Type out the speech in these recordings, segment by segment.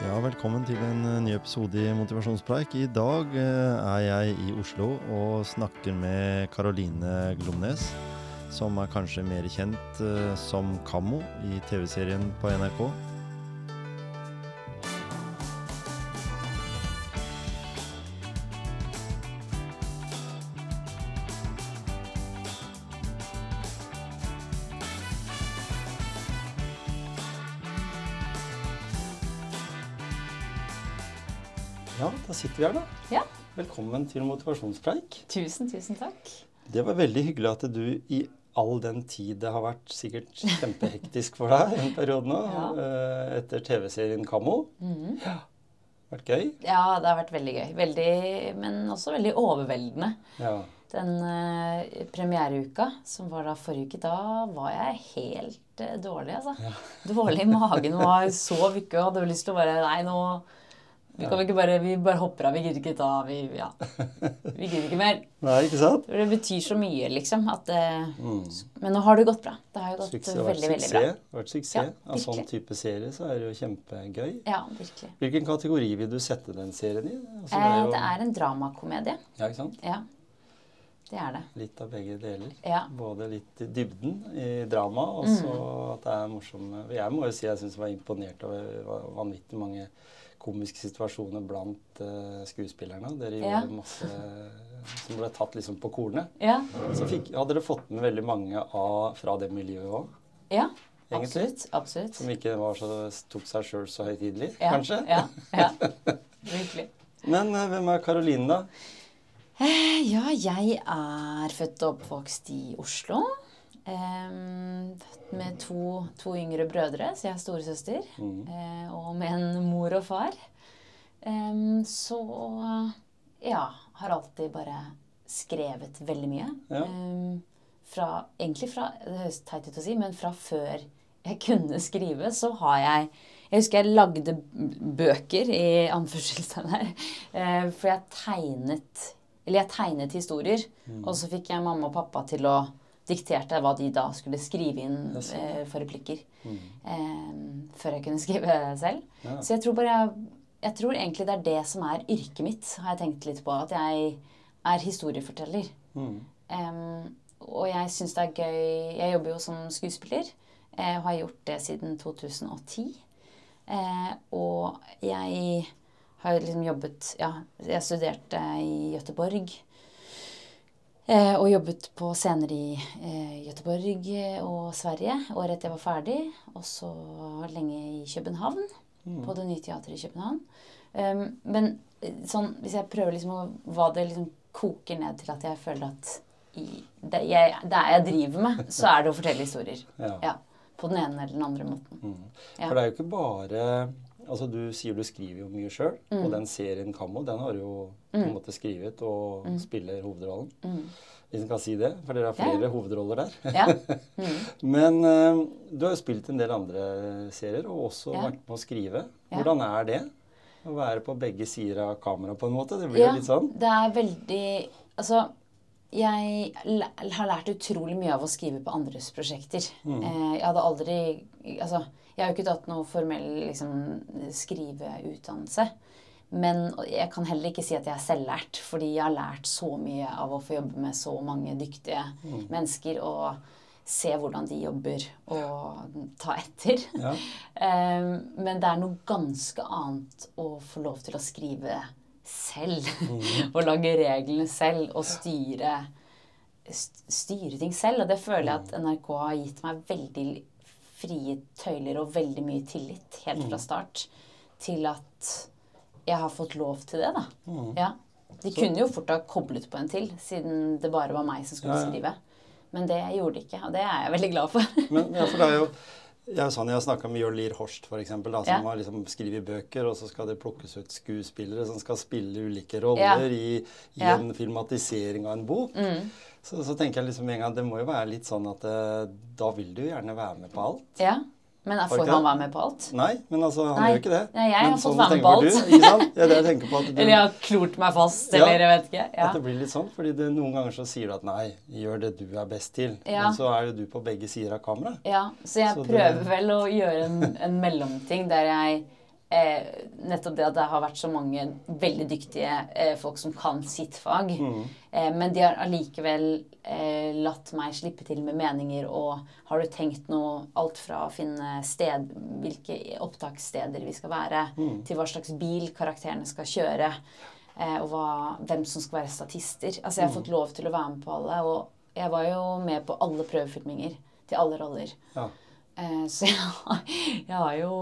Ja, velkommen til en eh, ny episode i Motivasjonspreik. I dag eh, er jeg i Oslo og snakker med Karoline Glomnes, som er kanskje mer kjent eh, som Kammo i TV-serien på NRK. Velkommen til motivasjonspreik. Tusen, tusen takk. Det var veldig hyggelig at du i all den tid det har vært sikkert kjempehektisk for deg en periode nå, Ja. eh, etter TV-serien Kammo. Mm. Ja. Vært gøy? Ja, det har vært veldig gøy. Veldig, men også veldig overveldende. Ja. Den eh, premiereuka som var da forrige uke, da var jeg helt eh, dårlig, altså. Dårlig i magen. Var sov ikke og hadde lyst til å bare Nei, nå vi kan ikke bare, vi bare hopper av. Vi gidder ikke ta vi, ja. vi gidder ikke mer. Nei, ikke sant? Det betyr så mye, liksom. At Mm. Men nå har det gått bra. Det har jo gått Suksess, det veldig, veldig bra. Det har vært suksess. Ja, Av sånn type serie så er det jo kjempegøy. Ja, virkelig. Hvilken kategori vil du sette den serien i? Altså, Eh, jo- det er en dramakomedie. Ja, ikke sant? Ja. Det er det. Litt av begge deler. Ja. Både litt i dybden i drama, og så Mm. at det er morsomme Jeg må jo si jeg syns jeg var imponert over vanvittig mange komiske situasjoner blant uh, skuespillerne. Dere Ja. masse som ble tatt liksom på kornet. Ja. Så fikk, hadde dere fått med veldig mange av, fra det miljøet òg, Ja, absolutt. absolutt. som ikke var så, tok seg sjøl så høytidelig, Ja, kanskje. Ja, ja. Virkelig. Men eh, hvem er Karoline, da? Eh, Ja, jeg er født og oppvokst i Oslo. Em, med to, to yngre brødre, så jeg er storesøster. Mm. Eh, og med en mor og far. Em, så ja, har alltid bare skrevet veldig mye. Ja. Em, fra, egentlig fra Det høres teit ut å si, men fra før jeg kunne skrive, så har jeg Jeg husker jeg lagde bøker, i anførselstegn her, eh, for jeg tegnet Eller jeg tegnet historier, og så fikk jeg mamma og pappa til å dikterte hva de da skulle skrive inn eh, for replikker. Mm. Eh, før jeg kunne skrive selv. Ja. Så jeg tror bare jeg, jeg tror egentlig det er det som er yrket mitt, har jeg tenkt litt på. At jeg er historieforteller. Mm. Em, og jeg syns det er gøy Jeg jobber jo som skuespiller. eh, og har gjort det siden 2010. Eh, og jeg har liksom jobbet Ja, jeg studerte i Gøteborg. Eh, og jobbet på scener i eh, Gøteborg og Sverige året etter jeg var ferdig. Og så lenge i København, på Det Nye Teatret i København. Um, men eh, sånn, hvis jeg prøver liksom å Hva det liksom koker ned til at jeg føler at i, det, jeg, det jeg driver med, så er det å fortelle historier. Ja. Ja, på den ene eller den andre måten. Mm. Ja. For det er jo ikke bare Altså Du sier du skriver jo mye sjøl, Mm. og den serien Kammo den har du jo på en måte skrevet og spiller hovedrollen. Mm. Hvis en kan si det, for dere har Ja. flere hovedroller der. Ja. Mm. Men uh, du har jo spilt en del andre serier, og også Ja. vært med å skrive. Hvordan er det? Å være på begge sider av kameraet på en måte? Det blir Ja, jo litt sånn. det er veldig Altså, jeg har lært utrolig mye av å skrive på andres prosjekter. Mm. jeg hadde aldri Altså, jeg har jo ikke tatt noe formell liksom, skriveutdannelse. Men jeg kan heller ikke si at jeg er selvlært, fordi jeg har lært så mye av å få jobbe med så mange dyktige mennesker og se hvordan de jobber, og ta etter. Ja. Eh, Men det er noe ganske annet å få lov til å skrive selv. og lage reglene selv og styre, styre ting selv. Og det føler jeg at NRK har gitt meg veldig frie tøyler og veldig mye tillit helt fra start til at jeg har fått lov til det, da. Ja. De kunne jo fort ha koblet på en til, siden det bare var meg som skulle Ja, ja. skrive. Men det gjorde de ikke, og det er jeg veldig glad for. Men ja, for det er jo jeg er sånn, jeg har snakka med Jørn Lier Horst, for eksempel, da, som har liksom skrevet bøker, og så skal det plukkes ut skuespillere som skal spille ulike roller i, i. Mm. en filmatisering av en bok. Så, så tenker jeg liksom en gang, det må jo være litt sånn at eh, da vil du jo gjerne være med på alt. Ja, Men får han være med på alt? Nei, men altså, han Nei. gjør ikke det. Nei, jeg men har fått være med på alt. Du, ikke sant? Ja, det jeg tenker på at du, Eller jeg har klort meg fast, Ja. eller jeg vet ikke. Ja. At det blir litt sånn, fordi det, Noen ganger så sier du at nei, gjør det du er best til. Ja. Men så er jo du på begge sider av kameraet. ja, så jeg Så det- prøver vel å gjøre en, en mellomting der jeg eh, nettopp det at det har vært så mange veldig dyktige eh, folk som kan sitt fag. Mm. Eh, men de har allikevel eh, latt meg slippe til med meninger og har du tenkt noe alt fra å finne sted, hvilke opptakssteder vi skal være, Mm. til hva slags bil karakterene skal kjøre, eh, og hva, hvem som skal være statister. Altså jeg har fått lov til å være med på alle, og jeg var jo med på alle prøvefilminger til alle roller. Ja. Eh, Så jeg har, jeg har jo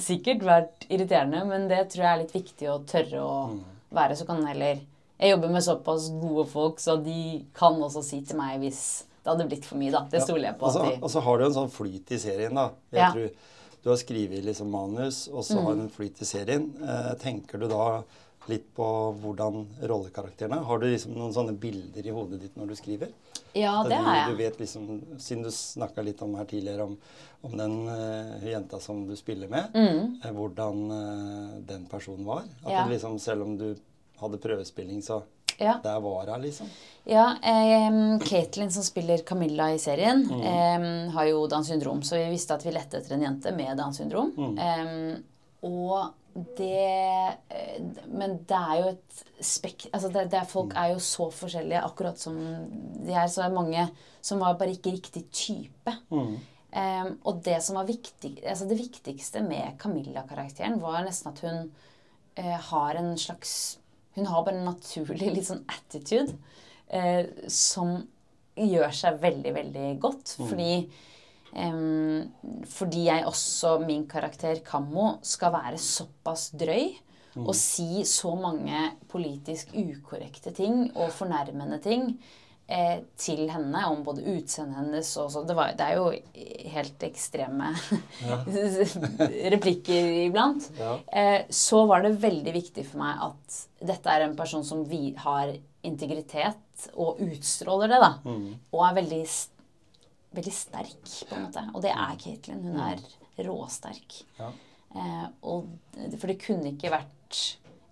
sikkert vært irriterende, men det tror jeg er litt viktig å tørre å Mm. være. Så kan heller Jeg jobber med såpass gode folk, så de kan også si til meg hvis det hadde blitt for mye, da. Det stoler jeg på. De... og så har du en sånn flyt i serien, da. Jeg Ja. tror du har skrevet liksom manus, og så har du en flyt i serien. Eh, tenker du da litt på hvordan rollekarakterene Har du liksom noen sånne bilder i hodet ditt når du skriver? Ja, det har jeg. Du vet liksom, Siden du snakka litt om her tidligere om, om den uh, jenta som du spiller med, Mm. eh, hvordan uh, den personen var. At Ja. liksom, selv om du hadde prøvespilling, så Ja. der var hun, liksom. Ja, eh, Katelyn, som spiller Camilla i serien, Mm. eh, har jo Downs syndrom, så vi visste at vi lette etter en jente med Downs syndrom. Mm. Eh, og det eh, Men det er jo et spek... Altså det, det er, folk Mm. er jo så forskjellige, akkurat som de er. Så det er mange som var bare ikke riktig type. Mm. Um, og det som var viktig, altså det viktigste med Camilla-karakteren, var nesten at hun uh, har en slags Hun har bare en naturlig litt sånn attitude uh, som gjør seg veldig, veldig godt. Fordi em, fordi jeg også, min karakter Kammo, skal være såpass drøy og si så mange politisk ukorrekte ting og fornærmende ting eh, til henne om både utseendet hennes og så. Det, var, det er jo helt ekstreme replikker iblant. Ja. Eh, så var det veldig viktig for meg at dette er en person som vi har integritet og utstråler det, da. Mm. Og er veldig, s- veldig sterk, på en måte. Og det er Katelyn. Hun er råsterk. Ja. Eh, og, for det kunne ikke vært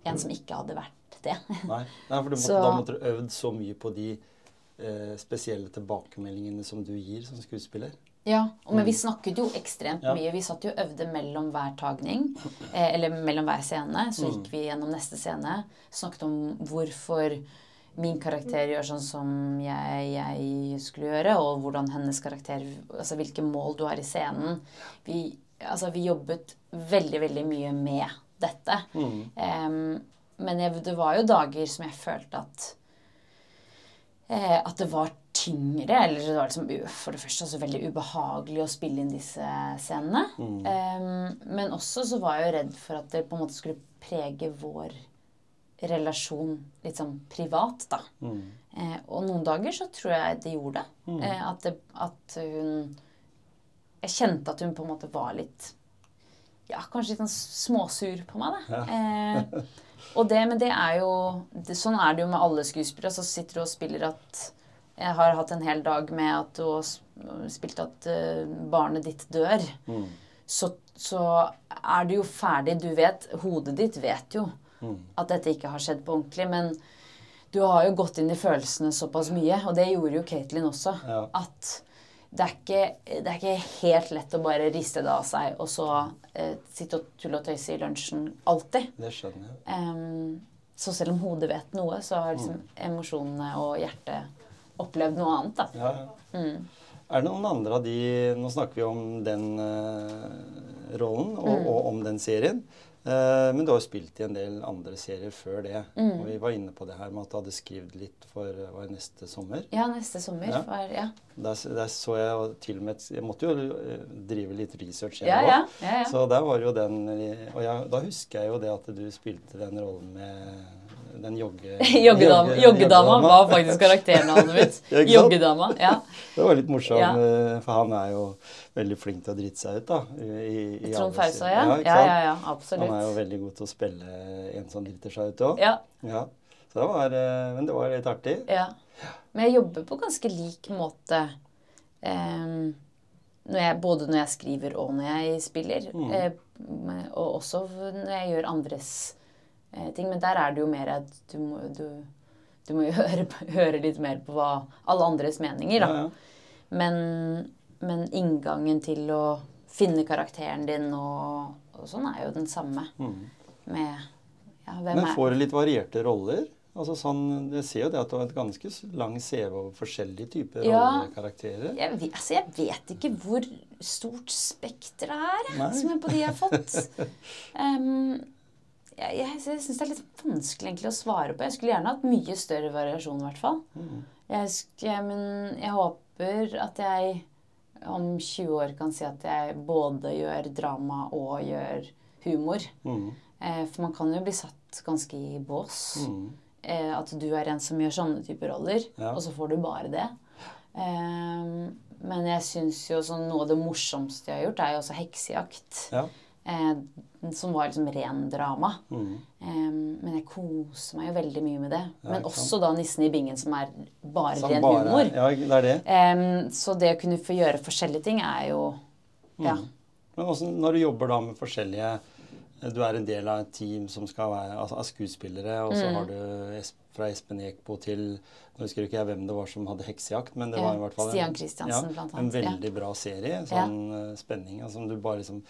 en som ikke hadde vært det. Nei, Nei for du måtte, Så- da måtte du øvd så mye på de eh, spesielle tilbakemeldingene som du gir som skuespiller. Ja, og, men vi snakket jo ekstremt Ja. mye. Vi satt jo og øvde mellom hver tagning, eh, eller mellom hver scene. Så gikk vi gjennom neste scene, snakket om hvorfor min karakter gjør sånn som jeg, jeg skulle gjøre, og hvordan hennes karakter Altså hvilke mål du har i scenen. Vi, altså, vi jobbet veldig, veldig mye med dette. Mm. Um, men jeg, det var jo dager som jeg følte at eh, At det var tyngre. Eller det var liksom, for det første altså, veldig ubehagelig å spille inn disse scenene. Em, men også så var jeg jo redd for at det på en måte skulle prege vår relasjon litt sånn privat, da. Mm. Eh, og noen dager så tror jeg det gjorde det. Eh, at, det at hun Jeg kjente at hun på en måte var litt Ja, kanskje litt sånn småsur på meg, da. Eh, og det, men det er jo det, Sånn er det jo med alle skuespillere. Så sitter du og spiller at Jeg har hatt en hel dag med at du har spilt at uh, barnet ditt dør. Mm. Så, så er du jo ferdig. Du vet Hodet ditt vet jo Mm. At dette ikke har skjedd på ordentlig. Men du har jo gått inn i følelsene såpass mye, og det gjorde jo Katelyn også. Ja. At det er, ikke, det er ikke helt lett å bare riste det av seg og så eh, sitte og tulle og tøyse i lunsjen alltid. Det skjønner jeg. Um, så selv om hodet vet noe, så har liksom emosjonene og hjertet opplevd noe annet. da. Ja, ja. Mm. Er det noen andre av de Nå snakker vi om den uh, rollen og, Mm. og om den serien. Eh, men du har jo spilt i en del andre serier før det. Mm. Og vi var inne på det her med at du hadde skrevet litt for eh, var det neste sommer. Ja, neste sommer. Ja. Var, ja. Der, der så jeg til og med Jeg måtte jo eh, drive litt research Ja, ja, ja, ja. Så der var jo den Og jeg, da husker jeg jo det at du spilte den rollen med den jogge... Joggedama, jogge- joggedama var faktisk karakternavnet mitt. Joggedama, ja. Det var litt morsomt, Ja. eh, for han er jo veldig flink til å drite seg ut, da. I, i, Trond Fausa, ja. ja. Ja, ja, Absolutt. Han er jo veldig god til å spille en som driter seg ut òg. Ja, Ja. Så det var, eh, men det var litt artig. ja. Men jeg jobber på ganske lik måte Um, når jeg, både når jeg skriver og når jeg spiller. Mm. Eh, og også når jeg gjør andres ting. Men der er det jo mer at du må, du, du må jo høre, høre litt mer på hva alle andres meninger, da. Ja, ja. Men, men inngangen til å finne karakteren din og, og sånn er jo den samme. Mm. Med ja, hvem Men får du litt varierte roller? Altså sånn, Jeg ser jo det at du har et ganske lang CV over forskjellige typer Ja. rollekarakterer. jeg vet, altså, jeg vet ikke hvor stort spekter det er Nei. som er på de jeg har fått. Em, jeg jeg, jeg syns det er litt vanskelig egentlig å svare på. Jeg skulle gjerne hatt mye større variasjon, i hvert fall. Mm. Jeg, sk- men jeg håper at jeg om 20 år kan si at jeg både gjør drama og gjør humor. Mm. Eh, for man kan jo bli satt ganske i bås. Mm. Eh, at du er en som gjør sånne typer roller, Ja. og så får du bare det. Eh, men jeg syns jo sånn, noe av det morsomste jeg har gjort, er jo også heksejakt. Ja. Eh, som var liksom ren drama. Mm. Eh, men jeg koser meg jo veldig mye med det. Ja, men også da 'Nissen i bingen', som er bare Som ren bare- humor. Ja, det er det. Em, så det å kunne få gjøre forskjellige ting er jo Ja. Mm. Men også når du jobber da med forskjellige Du er en del av et team som skal være altså, av skuespillere, og så Mm. har du fra Espen Eckbo til Nå husker ikke jeg hvem det var som hadde heksejakt, men det var i hvert fall en, ja, blant en ja. veldig bra serie. Sånn eh, spenning altså, som du bare liksom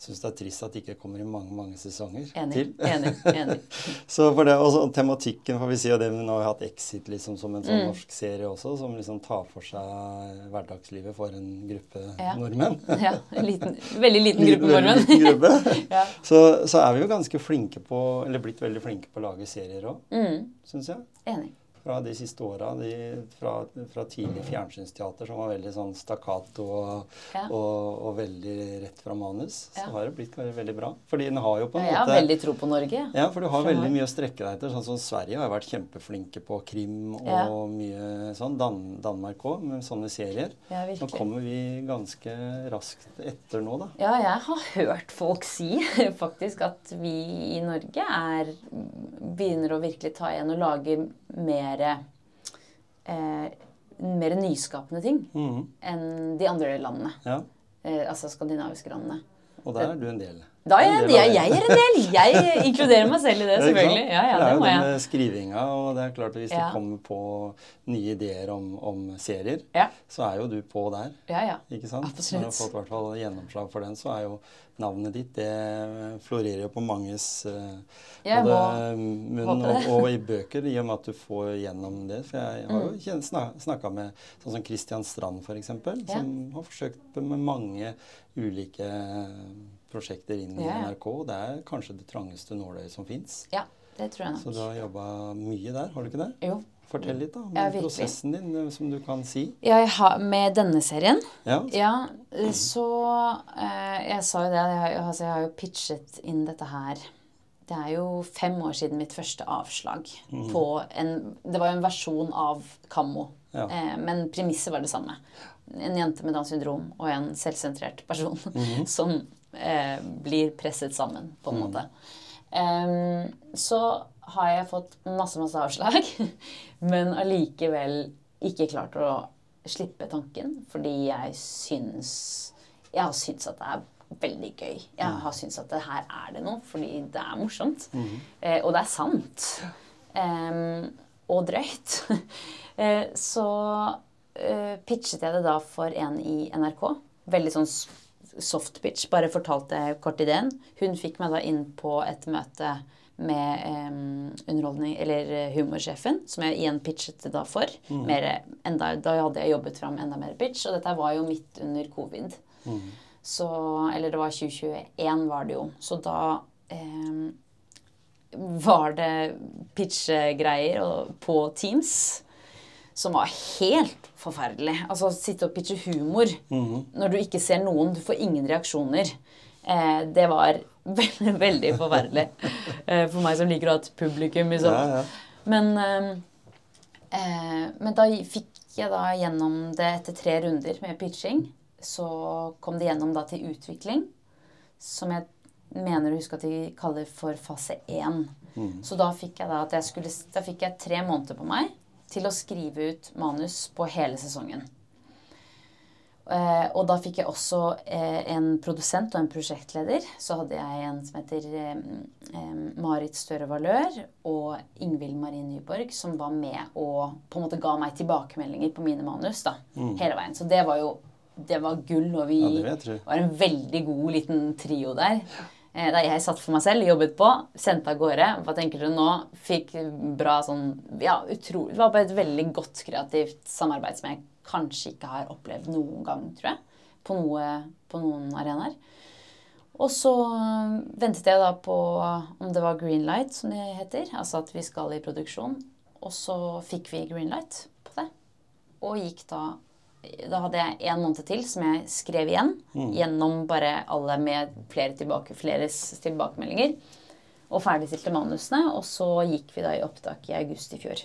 syns det er trist at det ikke kommer i mange mange sesonger Enig. til. enig, enig. Så for det, også, tematikken får vi si, og det vi nå har hatt Exit liksom som en sånn Mm. norsk serie også, som liksom tar for seg hverdagslivet for en gruppe Ja. nordmenn. Ja, en liten, veldig liten gruppe nordmenn. liten gruppe. ja. Så, så er vi jo ganske flinke på, eller blitt veldig flinke på å lage serier òg, mm, syns jeg. enig. Fra de siste åra. Fra, fra tidlig fjernsynsteater som var veldig sånn stakkato og, Ja. og, og veldig rett fra manus. Så Ja. har det blitt veldig bra. Fordi den har jo på en Ja, jeg har veldig tro på Norge. Ja, for du har veldig mye å strekke deg etter. Sånn som Sverige har vært kjempeflinke på krim og mye sånn. Dan Danmark òg, med sånne serier. Ja, Nå kommer vi ganske raskt etter nå, da. Ja, jeg har hørt folk si faktisk at vi i Norge er Begynner å virkelig ta igjen og lage mer eh, Mer nyskapende ting mm. enn de andre landene. Ja. Eh, altså skandinaviske landene. Og der er du en del. Da er jeg, jeg, jeg er en del! Jeg inkluderer meg selv i det, selvfølgelig. Ja, ja, For det er jo den det med skrivinga, og det er klart at hvis Ja. du kommer på nye ideer om, om serier, Ja, så er jo du på der. ja. ja. Ikke sant? Absolutt. Når du har fått hvert fall gjennomslag for den, så er jo navnet ditt Det florerer jo på manges eh, både munn og, og i bøker, i og med at du får gjennom det. For jeg har jo Mm. snakka med sånn som Christian Strand, f.eks., Ja. som har forsøkt med mange ulike prosjekter inn i Ja, ja. NRK. Det er kanskje det trangeste nåløyet som fins. ja, det tror jeg nok. Så du har jobba mye der, har du ikke det? Jo. Fortell litt da, om Ja, prosessen din, eh, som du kan si. Jeg har, med denne serien Ja, Ja, så eh, Jeg sa jo det, jeg har, altså, jeg har jo pitchet inn dette her Det er jo fem år siden mitt første avslag på en Det var jo en versjon av Kammo, Ja. eh, men premisset var det samme. En jente med Downs syndrom og en selvsentrert person som eh, blir presset sammen, på en måte. Um, så har jeg fått masse, masse avslag, men allikevel ikke klart å slippe tanken, fordi jeg syns Jeg har syntes at det er veldig gøy. Jeg har syntes at det her er det noe, fordi det er morsomt. Eh, og det er sant. Um, og drøyt. eh, så eh, pitchet jeg det da for en i NRK. Veldig sånn soft pitch. Bare fortalte kort ideen. Hun fikk meg da inn på et møte med em, underholdning, eller eh, humorsjefen, som jeg igjen pitchet da for. Mer, enda, da hadde jeg jobbet fram enda mer pitch, og dette var jo midt under covid. Så, eller det var 2021 var det jo. Så da em, var det pitchegreier på Teams som var helt forferdelig. Altså sitte og pitche humor når du ikke ser noen, du får ingen reaksjoner. Eh, det var veldig, veldig forferdelig eh, for meg som liker å ha et publikum. Liksom. Ja, ja. Men, eh, eh, men da fikk jeg da gjennom det etter tre runder med pitching. Så kom det gjennom da til utvikling, som jeg mener å huske at de kaller for fase én. Så da fikk jeg da at jeg skulle Da fikk jeg tre måneder på meg til å skrive ut manus på hele sesongen. Eh, og da fikk jeg også eh, en produsent og en prosjektleder. Så hadde jeg en som heter eh, Marit Støre Valør og Ingvild Marie Nyborg, som var med og på en måte ga meg tilbakemeldinger på mine manus da, hele veien. Så det var jo det var gull, og vi Ja, var en veldig god liten trio der. Eh, da jeg satt for meg selv, jobbet på, sendte av gårde. Hva tenker dere nå? Fikk bra sånn Ja, utrolig. Det var bare et veldig godt kreativt samarbeid som jeg kanskje ikke har opplevd noen gang, tror jeg. På, noe, på noen arenaer. Og så ventet jeg da på om det var green light, som det heter. Altså at vi skal i produksjon. Og så fikk vi green light på det. Og gikk da Da hadde jeg en måned til som jeg skrev igjen. Gjennom bare alle med flere, tilbake, fleres tilbakemeldinger. Og ferdigstilte manusene. Og så gikk vi da i opptak i august i fjor.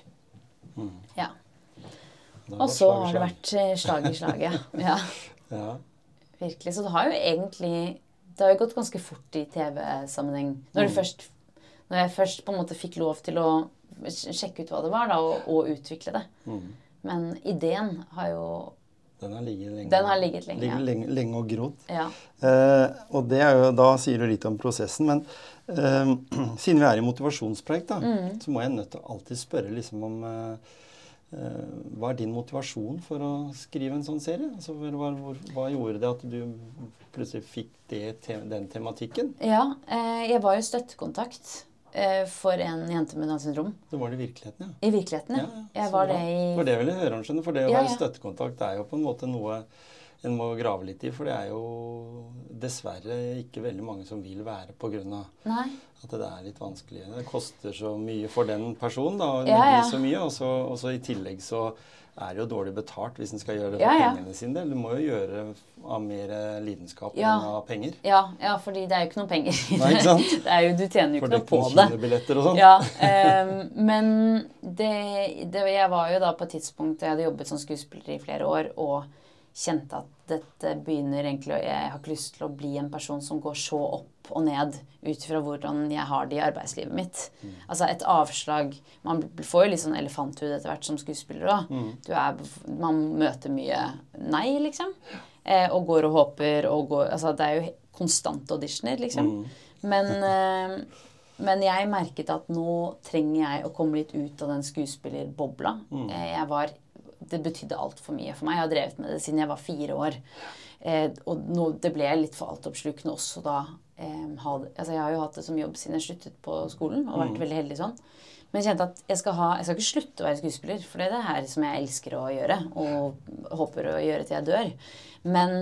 Ja. Og så har det vært eh, slag i slaget. Ja. Ja. Virkelig. Så det har jo egentlig Det har jo gått ganske fort i TV-sammenheng. Når, mm. når jeg først på en måte fikk lov til å sjekke ut hva det var, da, og, og utvikle det. Mm. Men ideen har jo Den har ligget lenge. Den har ligget lenge, ligget ja. lenge, lenge og grodd. Ja. Eh, og det er jo, da sier du litt om prosessen, men eh, siden vi er i motivasjonspreik, da, Mm. så må jeg nødt til å alltid spørre liksom om eh, eh, Hva er din motivasjon for å skrive en sånn serie? Altså, hva, hva, gjorde det at du plutselig fikk det, den tematikken? ja eh, jeg var jo støttekontakt for en jente med Downs syndrom. Det var det i virkeligheten, ja. I virkeligheten, ja. Jeg var bra. det i For det vil jeg høre om, For det å være ja. støttekontakt er jo på en måte noe en må grave litt i. For det er jo dessverre ikke veldig mange som vil være pga. At det er litt vanskelig. Det koster så mye for den personen da, Ja, ja. så mye. Og så, og så i tillegg så er jo dårlig betalt hvis en skal gjøre det for Ja, ja. pengene sine. Du må jo gjøre av mer lidenskap Ja. enn av penger. Ja, ja, fordi det er jo ikke noe penger i det. ikke sant? det er jo, du tjener jo ikke noe på det. kinobilletter og sånn. Ja, um, men det, det, jeg var jo da på et tidspunkt Jeg hadde jobbet som skuespiller i flere år og kjente at dette begynner egentlig Jeg har ikke lyst til å bli en person som går så opp og ned ut fra hvordan jeg har det i arbeidslivet mitt. Altså et avslag Man får jo litt sånn elefanthud etter hvert som skuespiller òg. Man møter mye nei, liksom. Eh, og går og håper og går Altså det er jo konstante auditioner, liksom. Men eh, men jeg merket at nå trenger jeg å komme litt ut av den skuespillerbobla. Eh, Jeg var, det betydde altfor mye for meg. Jeg har drevet med det siden jeg var fire år. Eh, og nå, det ble litt for altoppslukende også da. Eh, had, altså jeg har jo hatt det som jobb siden jeg sluttet på skolen, og vært veldig heldig sånn. Men jeg kjente at jeg skal, ha, jeg skal ikke slutte å være skuespiller, for det er det her som jeg elsker å gjøre, og håper å gjøre til jeg dør. Men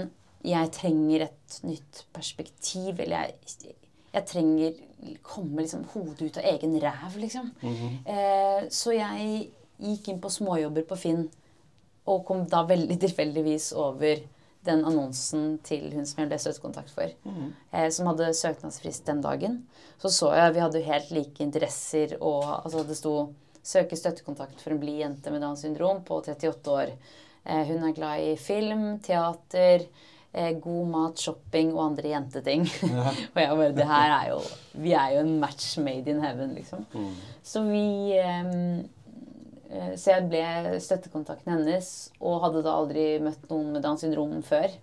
jeg trenger et nytt perspektiv, eller jeg, jeg trenger komme liksom hodet ut av egen ræv, liksom. eh, så jeg gikk inn på småjobber på Finn, og kom da veldig tilfeldigvis over den annonsen til hun som jeg ble støttekontakt for, eh, som hadde søknadsfrist den dagen. Så så jeg vi hadde helt like interesser, og altså, det sto 'søke støttekontakt for en blid jente med Downs syndrom på 38 år'. Eh, hun er glad i film, teater, eh, god mat, shopping og andre jenteting. og jeg bare Det her er jo Vi er jo en match made in heaven, liksom. Så vi eh, Så jeg ble støttekontakten hennes, og hadde da aldri møtt noen med Downs syndrom før.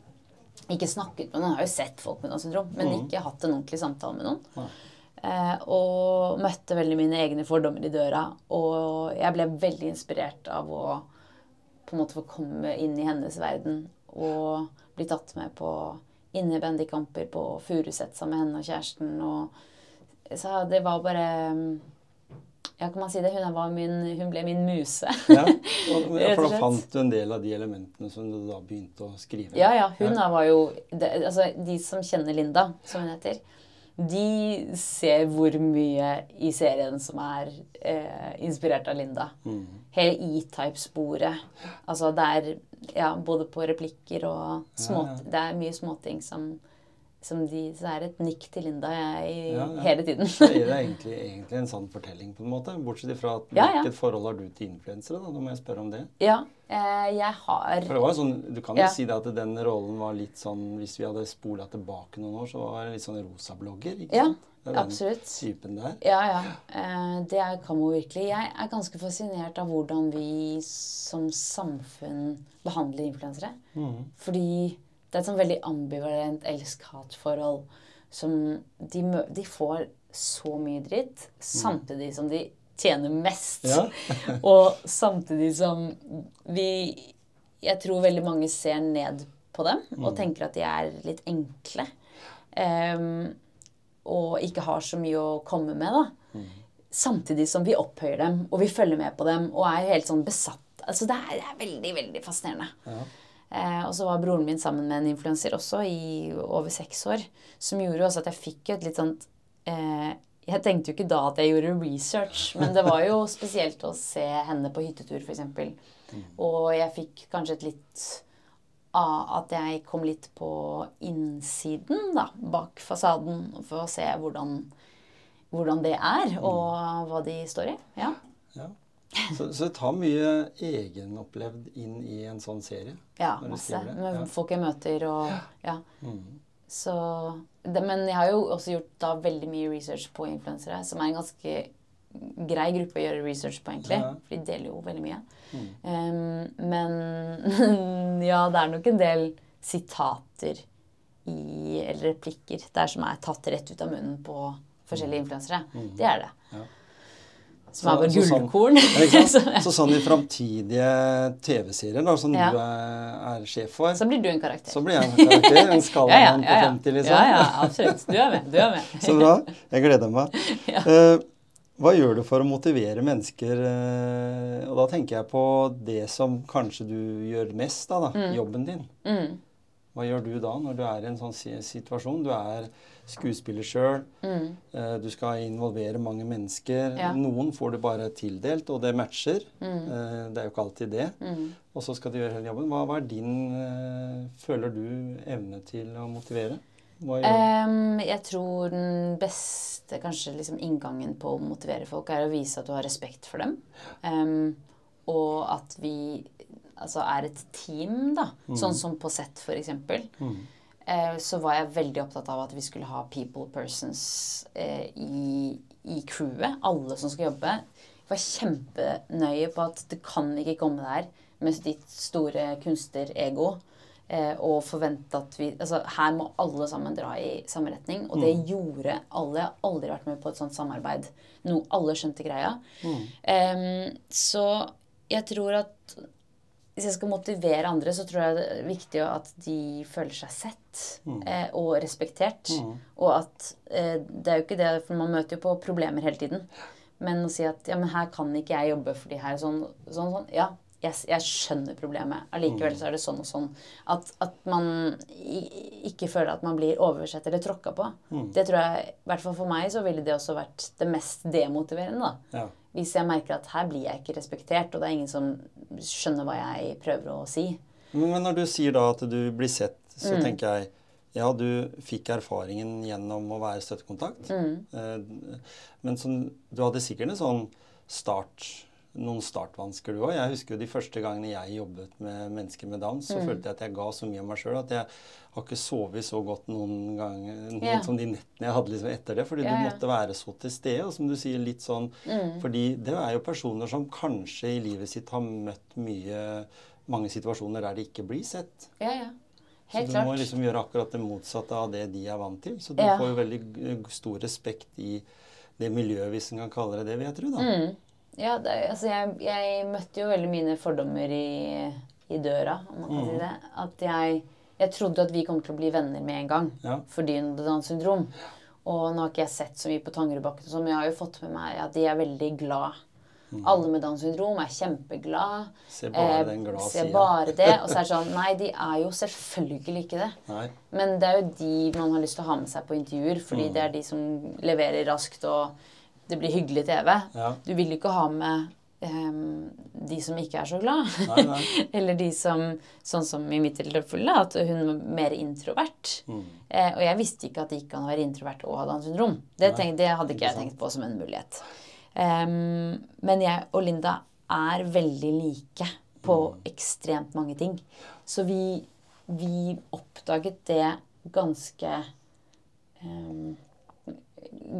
Ikke snakket med noen, jeg har jo sett folk med Downs syndrom, men ikke hatt en ordentlig samtale med noen. Eh, og møtte veldig mine egne fordommer i døra. Og jeg ble veldig inspirert av å på en måte få komme inn i hennes verden og bli tatt med på innebandykamper på Furuset sammen med henne og kjæresten. Og så det var bare Ja, kan man si det? Hun, var min, hun ble min muse. Ja, og, ja, for da fant du en del av de elementene som du da begynte å skrive. Ja, ja. Hun var jo det, Altså, de som kjenner Linda, som hun heter, de ser hvor mye i serien som er eh, inspirert av Linda. Mm. Hele E-type-sporet. Altså, det er ja, både på replikker og små, Ja, ja. Det er mye småting som, som de Så det er et nikk til Linda jeg, Ja, ja. hele tiden. Så er det egentlig, egentlig en sann fortelling, på en måte. Bortsett fra at Ja, hvilket forhold har du til influensere? da? Da må jeg spørre om det. ja, eh, jeg har For det var sånn, Du kan jo si det at den rollen var litt sånn Hvis vi hadde spola tilbake noen år, så var det litt sånn rosa-blogger. ikke Ja, sant? Det er den absolutt. typen der. Ja, ja. Eh, det er Kamo virkelig. Jeg er ganske fascinert av hvordan vi som samfunn behandler influensere. Mm. Fordi det er et sånn veldig ambivalent elsk-hat-forhold som de, de får så mye dritt, samtidig som de tjener mest. Ja. og samtidig som vi Jeg tror veldig mange ser ned på dem og tenker at de er litt enkle. Um, og ikke har så mye å komme med, da. Samtidig som vi opphøyer dem, og vi følger med på dem, og er helt sånn besatt. Altså det er, det er veldig, veldig fascinerende. Ja. Eh, og så var broren min sammen med en influenser også i over seks år. Som gjorde også at jeg fikk et litt sånt eh, Jeg tenkte jo ikke da at jeg gjorde research, men det var jo spesielt å se henne på hyttetur, f.eks. Og jeg fikk kanskje et litt av at jeg kom litt på innsiden, da, bak fasaden, for å se hvordan, hvordan det er, og hva de står i. Ja. Ja. Så, så det tar mye egenopplevd inn i en sånn serie? Ja, masse. Med ja. folk jeg møter og Ja. Mm. Så det, Men jeg har jo også gjort da veldig mye research på influensere, som er en ganske grei gruppe å gjøre research på, egentlig. Ja. For de deler jo veldig mye. Mm. Um, men ja, det er nok en del sitater i Eller replikker der som er tatt rett ut av munnen på forskjellige influensere. Det er det. Mm. Ja. Som er gullkorn. så sånn- gullkorn. Ja, ikke så, sånn i framtidige TV-serier da, som Ja. du er, er sjef for, så blir du en karakter. så blir jeg en karakter. En skalamann på 50, liksom. Ja, ja, absolutt. Du er med. Du er med. Så bra. Jeg gleder meg. Ja. Eh, hva gjør du for å motivere mennesker? eh, og da tenker jeg på det som kanskje du gjør mest, da, da jobben din. Mm. Hva gjør du da når du er i en sånn situasjon? Du er skuespiller sjøl. Mm. Du skal involvere mange mennesker. Ja. Noen får du bare tildelt, og det matcher. Mm. Eh, Det er jo ikke alltid det. Mm. Og så skal du gjøre hele jobben. Hva, hva er din eh, Føler du evne til å motivere? Em, jeg tror den beste kanskje liksom inngangen på å motivere folk er å vise at du har respekt for dem. Um, og at vi altså er et team, da. Sånn som på sett, for eksempel. Mm. Eh, så var jeg veldig opptatt av at vi skulle ha people persons eh, i, i crewet. Alle som skal jobbe. Jeg var kjempenøye på at du kan ikke komme der med ditt store kunstnerego eh, og forvente at vi Altså, her må alle sammen dra i samme retning. Og det gjorde alle. Jeg har aldri vært med på et sånt samarbeid. Noe alle skjønte greia. Em, så jeg tror at hvis jeg skal motivere andre, så tror jeg det er viktig at de føler seg sett eh, og respektert. Og at eh, det er jo ikke det, for man møter jo på problemer hele tiden. Men å si at ja, men her kan ikke jeg jobbe fordi her er sånn sånn. sånn. Ja, jeg, jeg skjønner problemet. Allikevel så er det sånn og sånn. At, at man ikke føler at man blir oversett eller tråkka på. Det tror jeg, i hvert fall for meg, så ville det også vært det mest demotiverende. da. Ja. Hvis jeg merker at her blir jeg ikke respektert, og det er ingen som skjønner hva jeg prøver å si. Men når du sier da at du blir sett, så Mm. tenker jeg ja, du fikk erfaringen gjennom å være støttekontakt. Mm. Eh, Men som, du hadde sikkert en sånn start, noen startvansker du òg. Jeg husker jo de første gangene jeg jobbet med mennesker med Downs, Mm. så følte jeg at jeg ga så mye av meg sjøl at jeg har ikke sovet så godt noen ganger noen, yeah. som de nettene jeg hadde liksom etter det. Fordi yeah. du måtte være så til stede. Og som du sier, litt sånn Mm. Fordi det er jo personer som kanskje i livet sitt har møtt mye mange situasjoner der de ikke blir sett. Ja, ja. Helt Så du klart. må liksom gjøre akkurat det motsatte av det de er vant til. Så du Ja. får jo veldig stor respekt i det miljøet, hvis en kan kalle det det, vil jeg tro. Mm. Ja, det, altså jeg, jeg møtte jo veldig mine fordommer i, i døra, om man kan Mm. si det. At jeg, jeg trodde at vi kom til å bli venner med en gang Ja. fordi hun hadde Downs syndrom. Og nå har ikke jeg sett så mye på Tangerudbakken, sånn, men jeg har jo fått med meg at de er veldig glad. Mm. Alle med Downs syndrom er kjempeglad. Se bare Eh, den glade sida. bare det. Og så er det sånn Nei, de er jo selvfølgelig ikke det. Nei. Men det er jo de man har lyst til å ha med seg på intervjuer, fordi Mm. det er de som leverer raskt, og det blir hyggelig TV. Ja. Du vil ikke ha med um, de som ikke er så glad. Nei, nei. Eller de som, sånn som i mitt tilfelle, at hun var mer introvert. Mm. Eh, og jeg visste ikke at det gikk an å være introvert og ha Downs syndrom. Det, tenk, det hadde ikke jeg tenkt på som en mulighet. Um, men jeg og Linda er veldig like på Mm. ekstremt mange ting. Så vi, vi oppdaget det ganske ehm,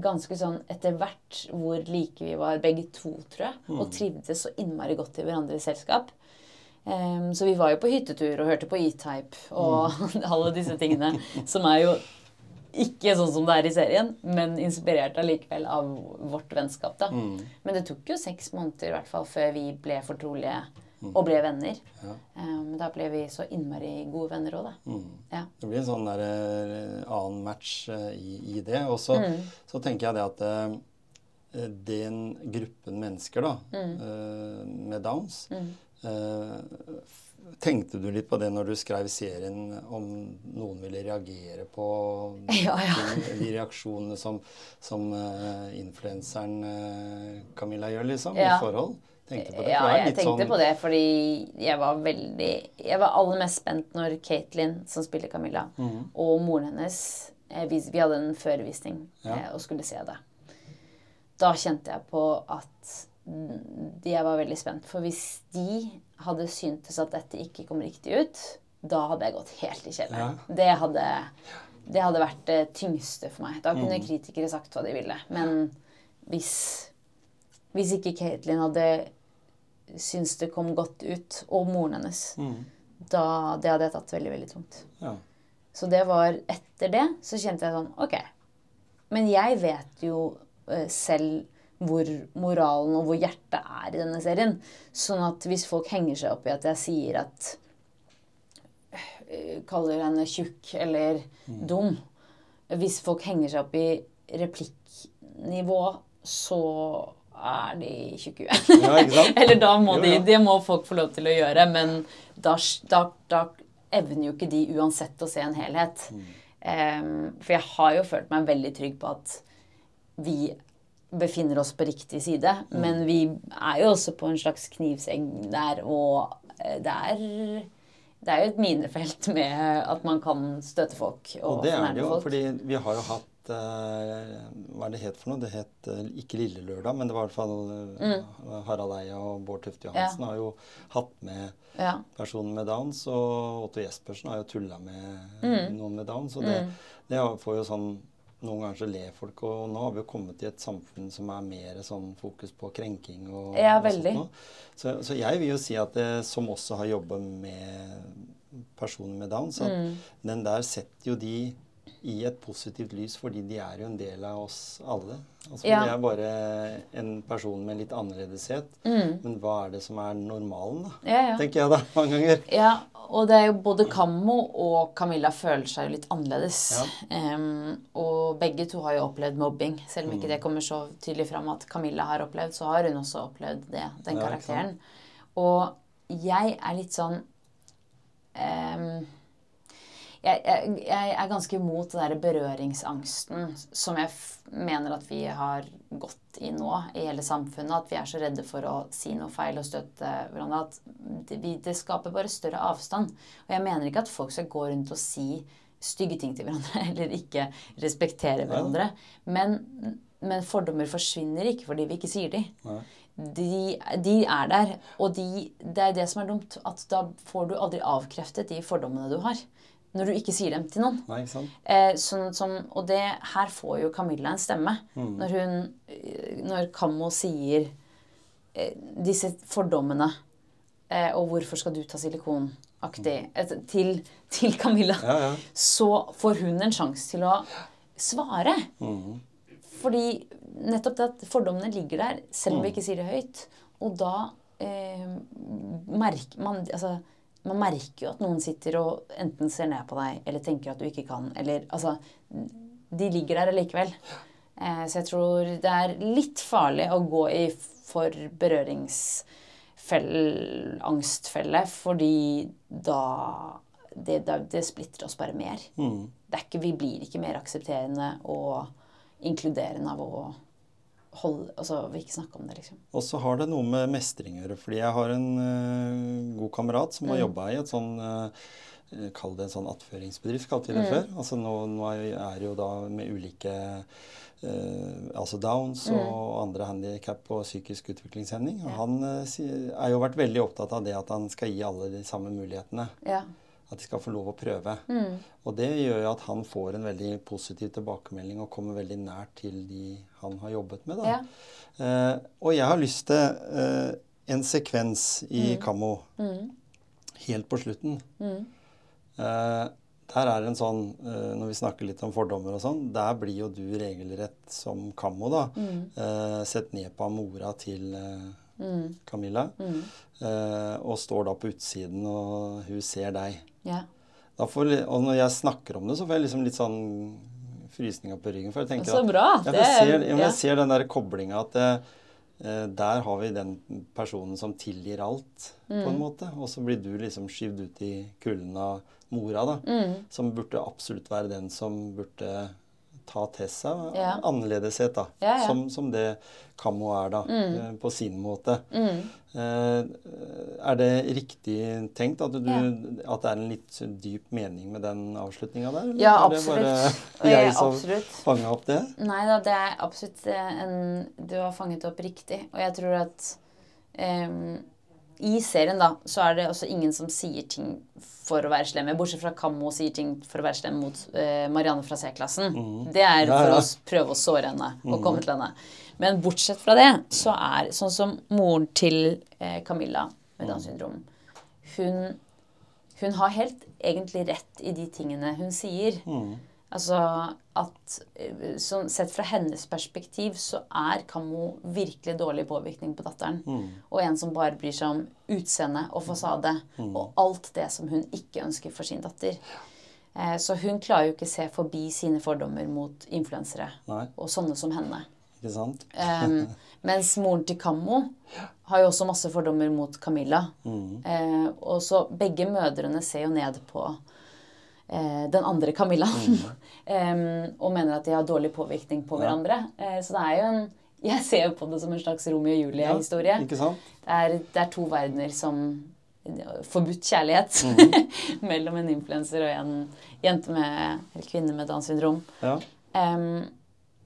Ganske sånn etter hvert hvor like vi var begge to, tror jeg. Mm. Og trivdes så innmari godt i hverandres selskap. Um, så vi var jo på hyttetur og hørte på E-Type og Mm. alle disse tingene. Som er jo ikke sånn som det er i serien, men inspirert allikevel av vårt vennskap. da. Mm. Men det tok jo seks måneder i hvert fall før vi ble fortrolige og ble venner. Ja. Um, da ble vi så innmari gode venner òg, da. Mm. Ja. Det blir en sånn der, eh, annen match uh, i, i det. Og så, Mm. så tenker jeg det at uh, den gruppen mennesker da, Mm. uh, med downs Mm. Tenkte du litt på det når du skrev serien, om noen ville reagere på Ja, ja. de, de reaksjonene som, som influenseren Camilla gjør, liksom, i forhold? Tenkte på det? Ja, jeg tenkte sånn- på det fordi jeg var veldig Jeg var aller mest spent når Katelyn, som spiller Camilla, mm. og moren hennes eh, vi, vi hadde en førvisning Ja. eh, og skulle se det. Da kjente jeg på at jeg var veldig spent. For hvis de hadde syntes at dette ikke kom riktig ut, da hadde jeg gått helt i kjelleren. Det, hadde, det hadde vært det tyngste for meg. Da kunne mm. kritikere sagt hva de ville. Men hvis, hvis ikke Katelyn hadde syntes det kom godt ut, og moren hennes, Mm. da det hadde jeg tatt veldig, veldig tungt. Ja. Så det var etter det så kjente jeg sånn Ok. Men jeg vet jo eh, selv hvor moralen og hvor hjertet er i denne serien. Sånn at hvis folk henger seg opp i at jeg sier at øh, Kaller henne tjukk eller dum Hvis folk henger seg opp i replikknivå, så er de tjukke uenige. Ja. Eller da må de. Det må folk få lov til å gjøre, men da, da, da evner jo ikke de uansett å se en helhet. Mm. Um, for jeg har jo følt meg veldig trygg på at vi befinner oss på riktig side. Mm. Men vi er jo også på en slags knivsegg der, og eh, det er det er jo et minefelt med at man kan støte folk og, Og det er det jo, fordi vi har jo hatt Hva er det het for noe? Det het eh, ikke Lille Lørdag, men det var i hvert fall mm. Harald Eia og Bård Tufte Johansen har jo hatt med Ja. personen med Downs, og Otto Jespersen har jo tulla med Mm. noen med Downs. Og det, det får jo sånn Noen ganger så ler folk, og nå har vi jo kommet i et samfunn som er mer sånn fokus på krenking og, Ja, og sånt noe. Så, så jeg vil jo si at det, som også har jobba med personer med Downs, at Mm. den der setter jo de i et positivt lys, fordi de er jo en del av oss alle. Altså, Ja. Det er bare en person med litt annerledeshet. Mm. Men hva er det som er normalen, da? Ja, ja. Tenker jeg da, mange ganger. Ja, og det er jo både Kammo og Camilla føler seg jo litt annerledes. Em, og begge to har jo opplevd mobbing. Selv om Mm. ikke det kommer så tydelig fram at Camilla har opplevd, så har hun også opplevd det, den karakteren. Og jeg er litt sånn em, jeg, jeg, jeg er ganske imot den der berøringsangsten som jeg mener at vi har gått i nå i hele samfunnet. At vi er så redde for å si noe feil og støtte hverandre. At det, det skaper bare større avstand. Og jeg mener ikke at folk skal gå rundt og si stygge ting til hverandre eller ikke respektere hverandre. Men, men fordommer forsvinner ikke fordi vi ikke sier de. Nei. De, de er der, og de, det er det som er dumt. At da får du aldri avkreftet de fordommene du har. Når du ikke sier dem til noen. Nei, sant? Eh, sånn som, og det, her får jo Camilla en stemme. Mm. Når hun eh, Når Kammo sier eh, disse fordommene eh, Og 'hvorfor skal du ta silikonaktig?' Et, til, til Camilla. Ja, ja. Så får hun en sjanse til å svare. Mm. Fordi nettopp det at fordommene ligger der, selv om vi Mm. ikke sier det høyt. Og da eh, merker man Altså, man merker jo at noen sitter og enten ser ned på deg eller tenker at du ikke kan, eller altså De ligger der allikevel. Eh, så jeg tror det er litt farlig å gå i for berøringsangstfelle, fordi da det, det splitter oss bare mer. Mm. Det er ikke, vi blir ikke mer aksepterende og inkluderende av å holde Altså vi ikke snakke om det, liksom. Og så har det noe med mestring å gjøre. Fordi jeg har en uh, god kamerat som har Mm. jobba i et sånn uh, Kall det en sånn attføringsbedrift, kalte vi det Mm. før. Altså nå, nå er jo da med ulike uh, altså Downs og andre handikap og psykisk utviklingshemning. Og Mm. Ja. han har er jo vært veldig opptatt av det at han skal gi alle de samme mulighetene. Ja. At de skal få lov å prøve. Mm. Og det gjør jo at han får en veldig positiv tilbakemelding og kommer veldig nært til de han har jobbet med. Da. Ja. Eh, og jeg har lyst til eh, en sekvens i Kammo Mm. helt på slutten. Mm. Eh, der er en sånn, Når vi snakker litt om fordommer og sånn, der blir jo du regelrett som Kammo, da. Mm. Eh, sett ned på av mora til, eh, Mm. Camilla, Mm. eh, og står da på utsiden, og hun ser deg. Yeah. Da får, og når jeg snakker om det, så får jeg liksom litt sånn frysninger på ryggen. For jeg tenker Så at bra. ja, for jeg, ser, jeg, jeg ser den der koblinga at eh, der har vi den personen som tilgir alt, på en Mm. måte. Og så blir du liksom skyvd ut i kulden av mora, da. Mm. Som burde absolutt være den som burde ta til seg Ja. annerledeshet, da. Ja, ja. Som, som det Kammo er, da. Mm. eh, På sin måte. Mm. Eh, er det riktig tenkt at, du, at det er en litt dyp mening med den avslutninga der? Ja, er det absolutt. bare jeg som fanga opp det? Nei da, det er absolutt eh, en Du har fanget opp riktig. Og jeg tror at em, i serien, da, så er det også ingen som sier ting for å være slemme. Bortsett fra Kammo sier ting for å være slem mot eh, Marianne fra C-klassen. Mm. Det er for å prøve å såre henne og komme til henne. Men bortsett fra det, så er sånn som moren til eh, Camilla med Downs syndrom hun, hun har helt egentlig rett i de tingene hun sier. Mm. Altså at eh, sånn, Sett fra hennes perspektiv så er Kammo virkelig dårlig påvirkning på datteren. Mm. Og en som bare bryr seg om utseende og fasade og alt det som hun ikke ønsker for sin datter. Eh, så hun klarer jo ikke se forbi sine fordommer mot influensere Nei, og sånne som henne. ikke sant? um, mens moren til Kammo har jo også masse fordommer mot Camilla. Mm. Eh, og så begge mødrene ser jo ned på den andre Camilla. um, og mener at de har dårlig påvirkning på Mm. Ja. hverandre. Eh, så det er jo en Jeg ser jo på det som en slags Romeo og Julie-historie. Sant? det, er, det er to verdener som Forbudt kjærlighet Mm. mellom en influenser og en jente med, eller kvinne med Downs syndrom. Ja. Um,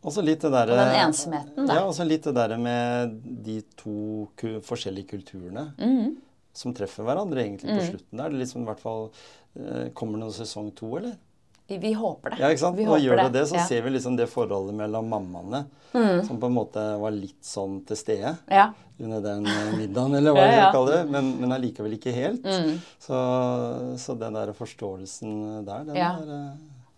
Og så litt det der, og den ensomheten, da. Ja, og så litt det der med de to forskjellige kulturene Mhm. Som treffer hverandre egentlig på Mm. slutten. Der. Det liksom i hvert fall eh, Kommer det noen sesong to, eller? Vi, håper det. Ja, ikke sant? Vi og gjør det det, så ja. ser vi liksom det forholdet mellom mammaene mm. som på en måte var litt sånn til stede Ja. under den eh, middagen, eller hva Ja, jeg ja. skal kalle det. Men, men allikevel ikke helt. Mm. Så, så den der forståelsen der, den Ja. er eh,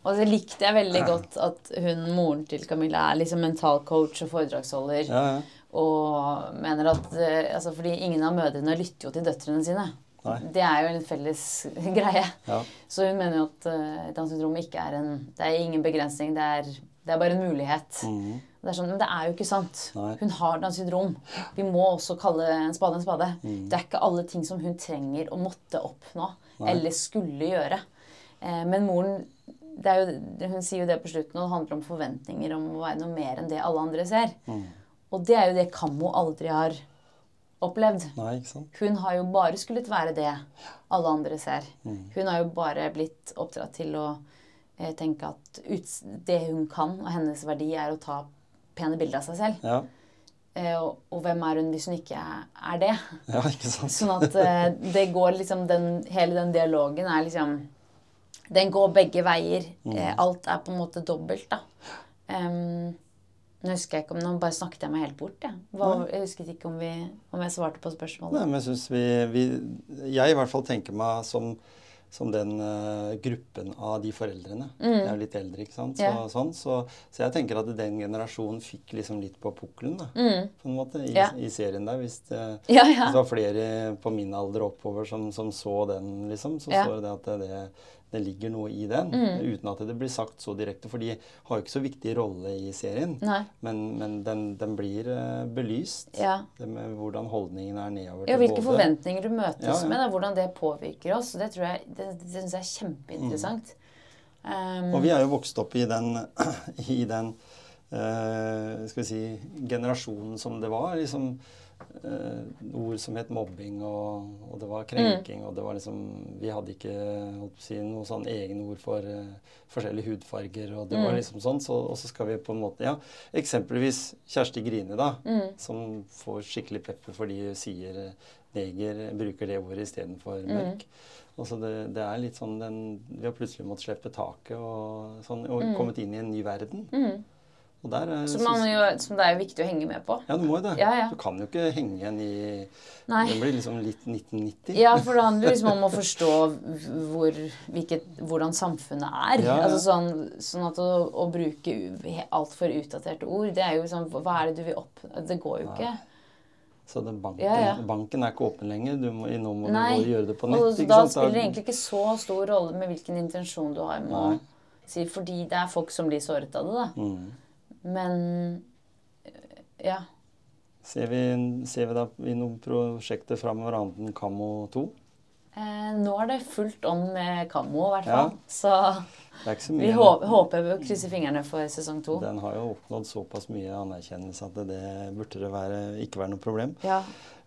Og så likte jeg veldig godt at hun, moren til Camilla er liksom mentalcoach og foredragsholder. Ja, ja. Og mener at eh, altså Fordi ingen av mødrene lytter jo til døtrene sine. Nei. Det er jo en felles greie. ja. Så hun mener jo at uh, Downs syndrom ikke er en Det er ingen begrensning, det er, det er bare en mulighet. Mhm. Det er sånn, men det er jo ikke sant. Nei. Hun har Downs syndrom. Vi må også kalle en spade en spade. Mm. Det er ikke alle ting som hun trenger å måtte oppnå Nei. eller skulle gjøre. Eh, men moren det jo, Hun sier jo det på slutten, og det handler om forventninger om å være noe mer enn det alle andre ser. Mm. Og det er jo det Kammo aldri har opplevd. Nei, ikke sant? Hun har jo bare skullet være det alle andre ser. Mm. Hun har jo bare blitt oppdratt til å eh, tenke at det hun kan, og hennes verdi, er å ta pene bilder av seg selv. Ja. Eh, og, og hvem er hun hvis hun ikke er, det? ja, ikke sant? Sånn at eh, det går liksom den, Hele den dialogen er liksom Den går begge veier. Mm. alt er på en måte dobbelt, da. Em, nå husker jeg ikke om Nå bare snakket jeg meg helt bort, jeg. Hva, jeg husket ikke om, vi, om jeg svarte på spørsmålet. Nei, men jeg synes vi, vi Jeg i hvert fall tenker meg som, som den uh, gruppen av de foreldrene. Jeg er jo litt eldre, ikke sant. Så, Mm. Ja. sånn, så, så jeg tenker at den generasjonen fikk liksom litt på pukkelen, da. Mm. På en måte, i, Ja. i serien der. Hvis det, Ja, hvis det var flere på min alder oppover som, som så den, liksom, så Ja. så det at det, det ligger noe i den. Mm. Uten at det blir sagt så direkte. For de har jo ikke så viktig rolle i serien. Nei. Men, men den, den blir eh, belyst. Ja. Det med hvordan holdningen er nedover Ja, hvilke både- forventninger du møtes Ja, ja. med, da, hvordan det påvirker oss. Det tror jeg, det, det synes jeg er kjempeinteressant. Um, Og vi er jo vokst opp i den, i den uh, skal vi si, generasjonen som det var. liksom Ord som het mobbing, og, og det var krenking. Og det var liksom Vi hadde ikke holdt på å si, noe sånn egne ord for uh, forskjellige hudfarger. Og det var Mm. liksom sånn. Så, og så skal vi på en måte Ja, eksempelvis Kjersti Grine, da. Mm. Som får skikkelig pepper fordi hun sier eh, neger, bruker det ordet istedenfor Mm. mørk. Altså det, det er litt sånn den, Vi har plutselig måttet slippe taket og, sånn, og Mm. kommet inn i en ny verden. Der er, som, man jo, som det er jo viktig å henge med på. Ja, du må jo det. Ja, ja. Du kan jo ikke henge igjen i Nei. Det blir liksom litt 1990. Ja, for det handler liksom om å forstå hvor, hvilket, hvordan samfunnet er. Ja. Altså sånn, sånn at å, å bruke altfor utdaterte ord, det er jo sånn Hva er det du vil opp... Det går jo ikke. Så den banken, Ja, ja. banken er ikke åpen lenger. Du må, nå må Nei. du gjøre det på nett. Da sant? spiller det egentlig ikke så stor rolle med hvilken intensjon du har med å si, fordi det er folk som blir såret av det, da. Mm. Men ja. Ser, vi, ser vi da i noen prosjekter framover annet enn Kammo 2? Eh, nå er det fullt on med Kammo, i hvert Ja. Så så vi håper, håper å krysse fingrene for sesong to. Den har jo oppnådd såpass mye anerkjennelse at det burde det være, ikke være noe problem. Ja.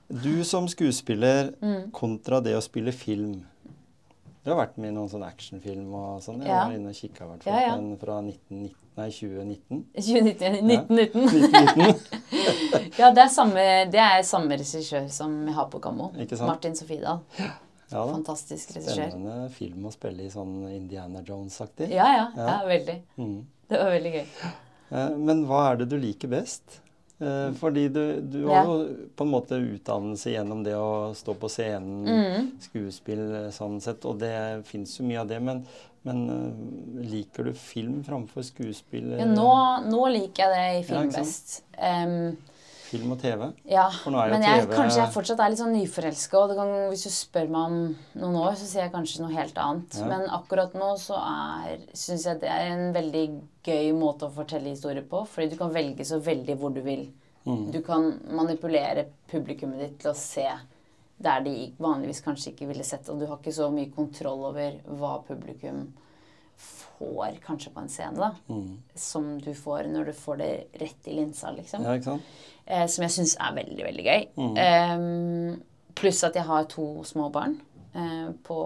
Du som skuespiller Mm. kontra det å spille film. Du har vært med i noen sånn actionfilm og sånn. Jeg Ja. var inne og kikka, i hvert fall. Ja, ja. Den fra 1919, nei, 2019. 2019. 1919. 1919. Ja, det er samme, det er samme regissør som jeg har på Kammo. Martin Sofiedal. Ja da. Fantastisk regissør. Spennende film å spille i sånn Indiana Jones-aktig. Ja, ja, ja. Ja. veldig. Mm. Det var veldig gøy. Eh, Men hva er det du liker best? Eh, Fordi du, du har jo på en måte utdannelse gjennom det å stå på scenen, Mm. skuespill eh, sånn sett, og det fins jo mye av det. Men, men eh, liker du film framfor skuespill? Ja, nå, nå liker jeg det i film best. Em, Film og TV? ja, men jeg, TV kanskje jeg fortsatt er litt sånn nyforelska. Og det kan, hvis du spør meg om noen år, så sier jeg kanskje noe helt annet. Ja. Men akkurat nå så syns jeg det er en veldig gøy måte å fortelle historier på. Fordi du kan velge så veldig hvor du vil. Mm. Du kan manipulere publikummet ditt til å se der de vanligvis kanskje ikke ville sett. Og du har ikke så mye kontroll over hva publikum får kanskje på en scene. da. Mm. Som du får når du får det rett i linsa, liksom. Ja, ikke sant? Eh, som jeg syns er veldig, veldig gøy. Mm. Eh, pluss at jeg har to små barn eh, på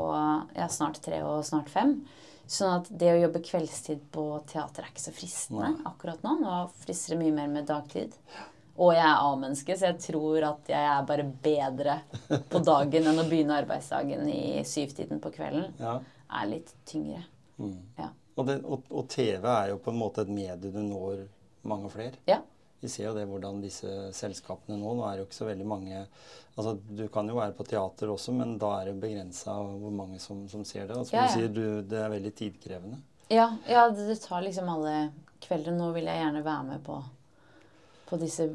ja, snart tre og snart fem. Sånn at det å jobbe kveldstid på teater er ikke så fristende Nei. akkurat nå. Nå frister det mye mer med dagtid. Og jeg er A-menneske, så jeg tror at jeg er bare bedre på dagen enn å begynne arbeidsdagen i syvtiden på kvelden. Ja. Er litt tyngre. Mm. Ja. Og, det, og, og TV er jo på en måte et medie du når mange flere. Ja. Vi ser jo det hvordan disse selskapene nå Nå er det jo ikke så veldig mange Altså, Du kan jo være på teater også, men da er det begrensa hvor mange som, som ser det. Og som Ja, ja. du sier, du, det er veldig tidkrevende. Ja, ja det, det tar liksom alle kvelder. Nå vil jeg gjerne være med på, på disse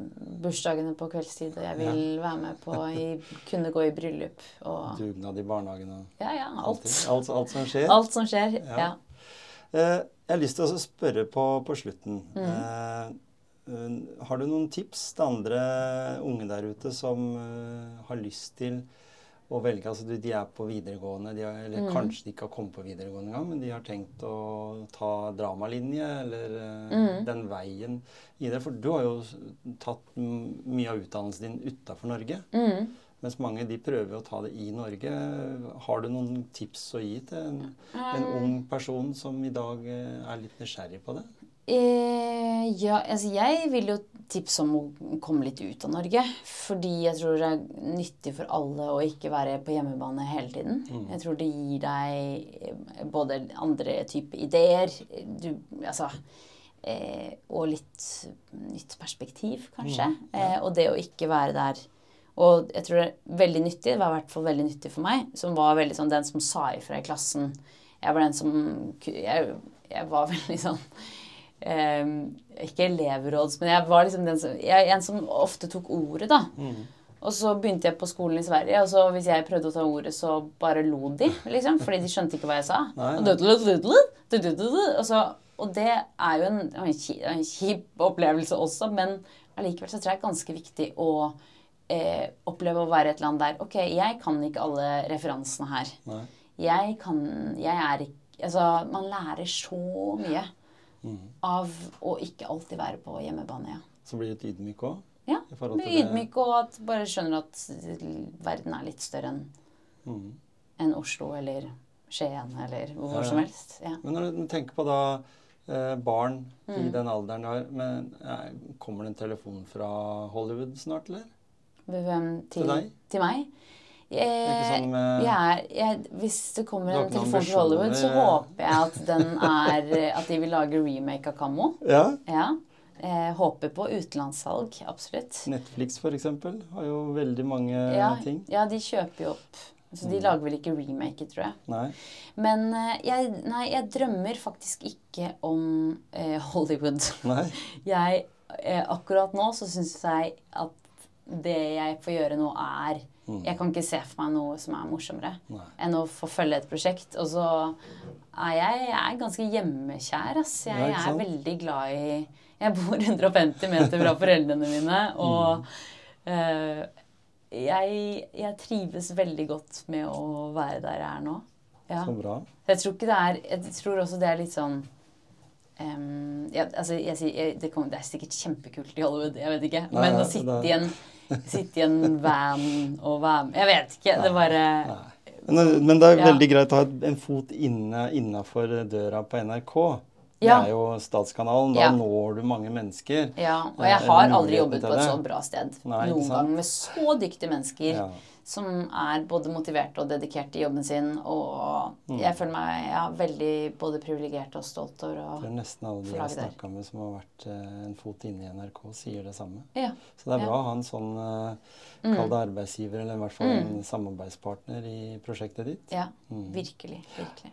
bursdagene på kveldstid. Og jeg vil være med på i, kunne gå i bryllup og Dugnad i barnehagen og Ja, ja. Alt. alt, alt som skjer. Alt som skjer. Ja. Eh, jeg har lyst til å spørre på, på slutten. Mm. Eh, har du noen tips til andre unge der ute som eh, har lyst til å velge altså de, er på videregående, de har, eller Mm. kanskje de ikke har kommet på videregående engang, men de har tenkt å ta dramalinje eller eh, Mm. den veien i det. For du har jo tatt mye av utdannelsen din utafor Norge. Mm. Mens mange de prøver å ta det i Norge. Har du noen tips å gi til en, en ung person som i dag eh, er litt nysgjerrig på det? Eh, ja, altså jeg vil jo tipse om å komme litt ut av Norge. Fordi jeg tror det er nyttig for alle å ikke være på hjemmebane hele tiden. Mm. Jeg tror det gir deg både andre typer ideer du, altså, eh, og litt nytt perspektiv, kanskje. Mm, ja. eh, og det å ikke være der. Og jeg tror det er veldig nyttig, det var i hvert fall veldig nyttig for meg, som var veldig sånn den som sa ifra i klassen. Jeg var den som Jeg, jeg var veldig sånn Ikke elevråds, men jeg var liksom den som jeg, En som ofte tok ordet, da. Mm. Og så begynte jeg på skolen i Sverige, og så hvis jeg prøvde å ta ordet, så bare lo de, liksom. Fordi de skjønte ikke hva jeg sa. Nei, Og nei. dødle, dødle, dødle, Og, så, og det er jo en, en, kjip, opplevelse også, men allikevel så tror jeg det er ganske viktig å eh, oppleve å være et land der Ok, jeg kan ikke alle referansene her. Nei. Jeg kan Jeg er ikke Altså, man lærer så mye. Av å ikke alltid være på hjemmebane, ja. Så blir du litt ydmyk òg? Ja, Blir ydmyk og at bare skjønner at verden er litt større enn Mm. en Oslo eller Skien eller hvor Ja, som helst. Ja. Men når du tenker på da eh, barn i Mm. den alderen du har men, eh, Kommer det en telefon fra Hollywood snart, eller? Hvem til, Til deg? Til meg? Eh, jeg er, jeg, hvis det kommer en telefon til Hollywood, så håper jeg at den er At de vil lage remake av Kammo. Ja. Ja. Eh, håper på utenlandssalg, absolutt. Netflix, eksempel, har jo veldig mange Ja, ting. ja, de kjøper jo opp. Så de Mm. lager vel ikke remake, tror jeg. Nei. Men eh, jeg, nei, jeg drømmer faktisk ikke om eh, Hollywood. Nei. Jeg, eh, akkurat nå så syns jeg at det jeg får gjøre nå, er Jeg kan ikke se for meg noe som er morsommere Nei. enn å få følge et prosjekt. Og så er jeg, jeg er ganske hjemmekjær, ass. Jeg jeg er veldig glad i Jeg bor 150 meter fra foreldrene mine, og Mm. eh, jeg, jeg trives veldig godt med å være der jeg er nå. Ja. Så bra. Jeg tror er Jeg tror også det er litt sånn um, ja, altså, jeg, det, kan, det er sikkert kjempekult i Hollywood, jeg vet ikke. Nei, Men nei, å sitte det- i, en, sitte i en van og være med Jeg vet ikke. Det bare Nei. Men, men det er Ja. veldig greit å ha en fot inne innafor døra på NRK. Det er jo Statskanalen. Da Ja. når du mange mennesker. Ja. Og Eh, jeg har aldri jobbet på et så bra sted Nei, noen gang med så dyktige mennesker. Ja. Som er både motiverte og dedikerte i jobben sin. Og Mm. jeg føler meg ja, veldig både privilegert og stolt over å er nesten alle de jeg har snakka med som har vært eh, en fot inne i NRK, sier det samme. Ja. Så det er Ja. bra å ha en sånn Mm. Kall det arbeidsgiver, eller i hvert fall en samarbeidspartner i prosjektet ditt. ja. Mm. Virkelig. Virkelig.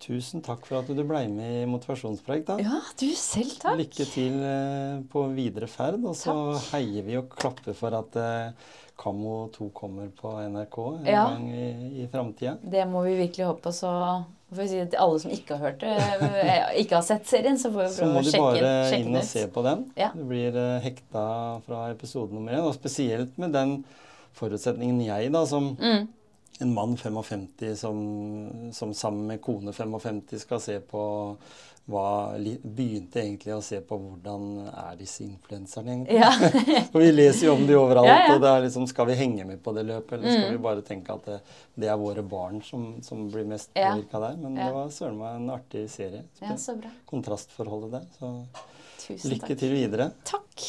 Tusen takk for at du ble med i Motivasjonspreik. da. Ja, du selv takk. Lykke til eh, på videre ferd. Og så heier vi og klapper for at Kammo 2 kommer på NRK en Ja. gang i, i framtida. Det må vi virkelig håpe. på. Så får vi si til alle som ikke har hørt det, eh, ikke har sett serien, så får vi prøve å Så prøve må å de sjekke, bare inn og se på den. Ja. Du blir eh, hekta fra episode nummer én. Og spesielt med den forutsetningen jeg, da, som Mm. en mann 55 som, som sammen med kone 55 skal se på hva, Begynte egentlig å se på hvordan er disse influenserne egentlig. Ja. Vi leser jo om de overalt, Ja, ja. og det er liksom Skal vi henge med på det løpet, eller skal Mm. vi bare tenke at det, det er våre barn som, som blir mest påvirka der? Men det var søren meg en artig serie. ja, så bra. Kontrastforholdet der. Så Tusen lykke takk. til videre. Takk.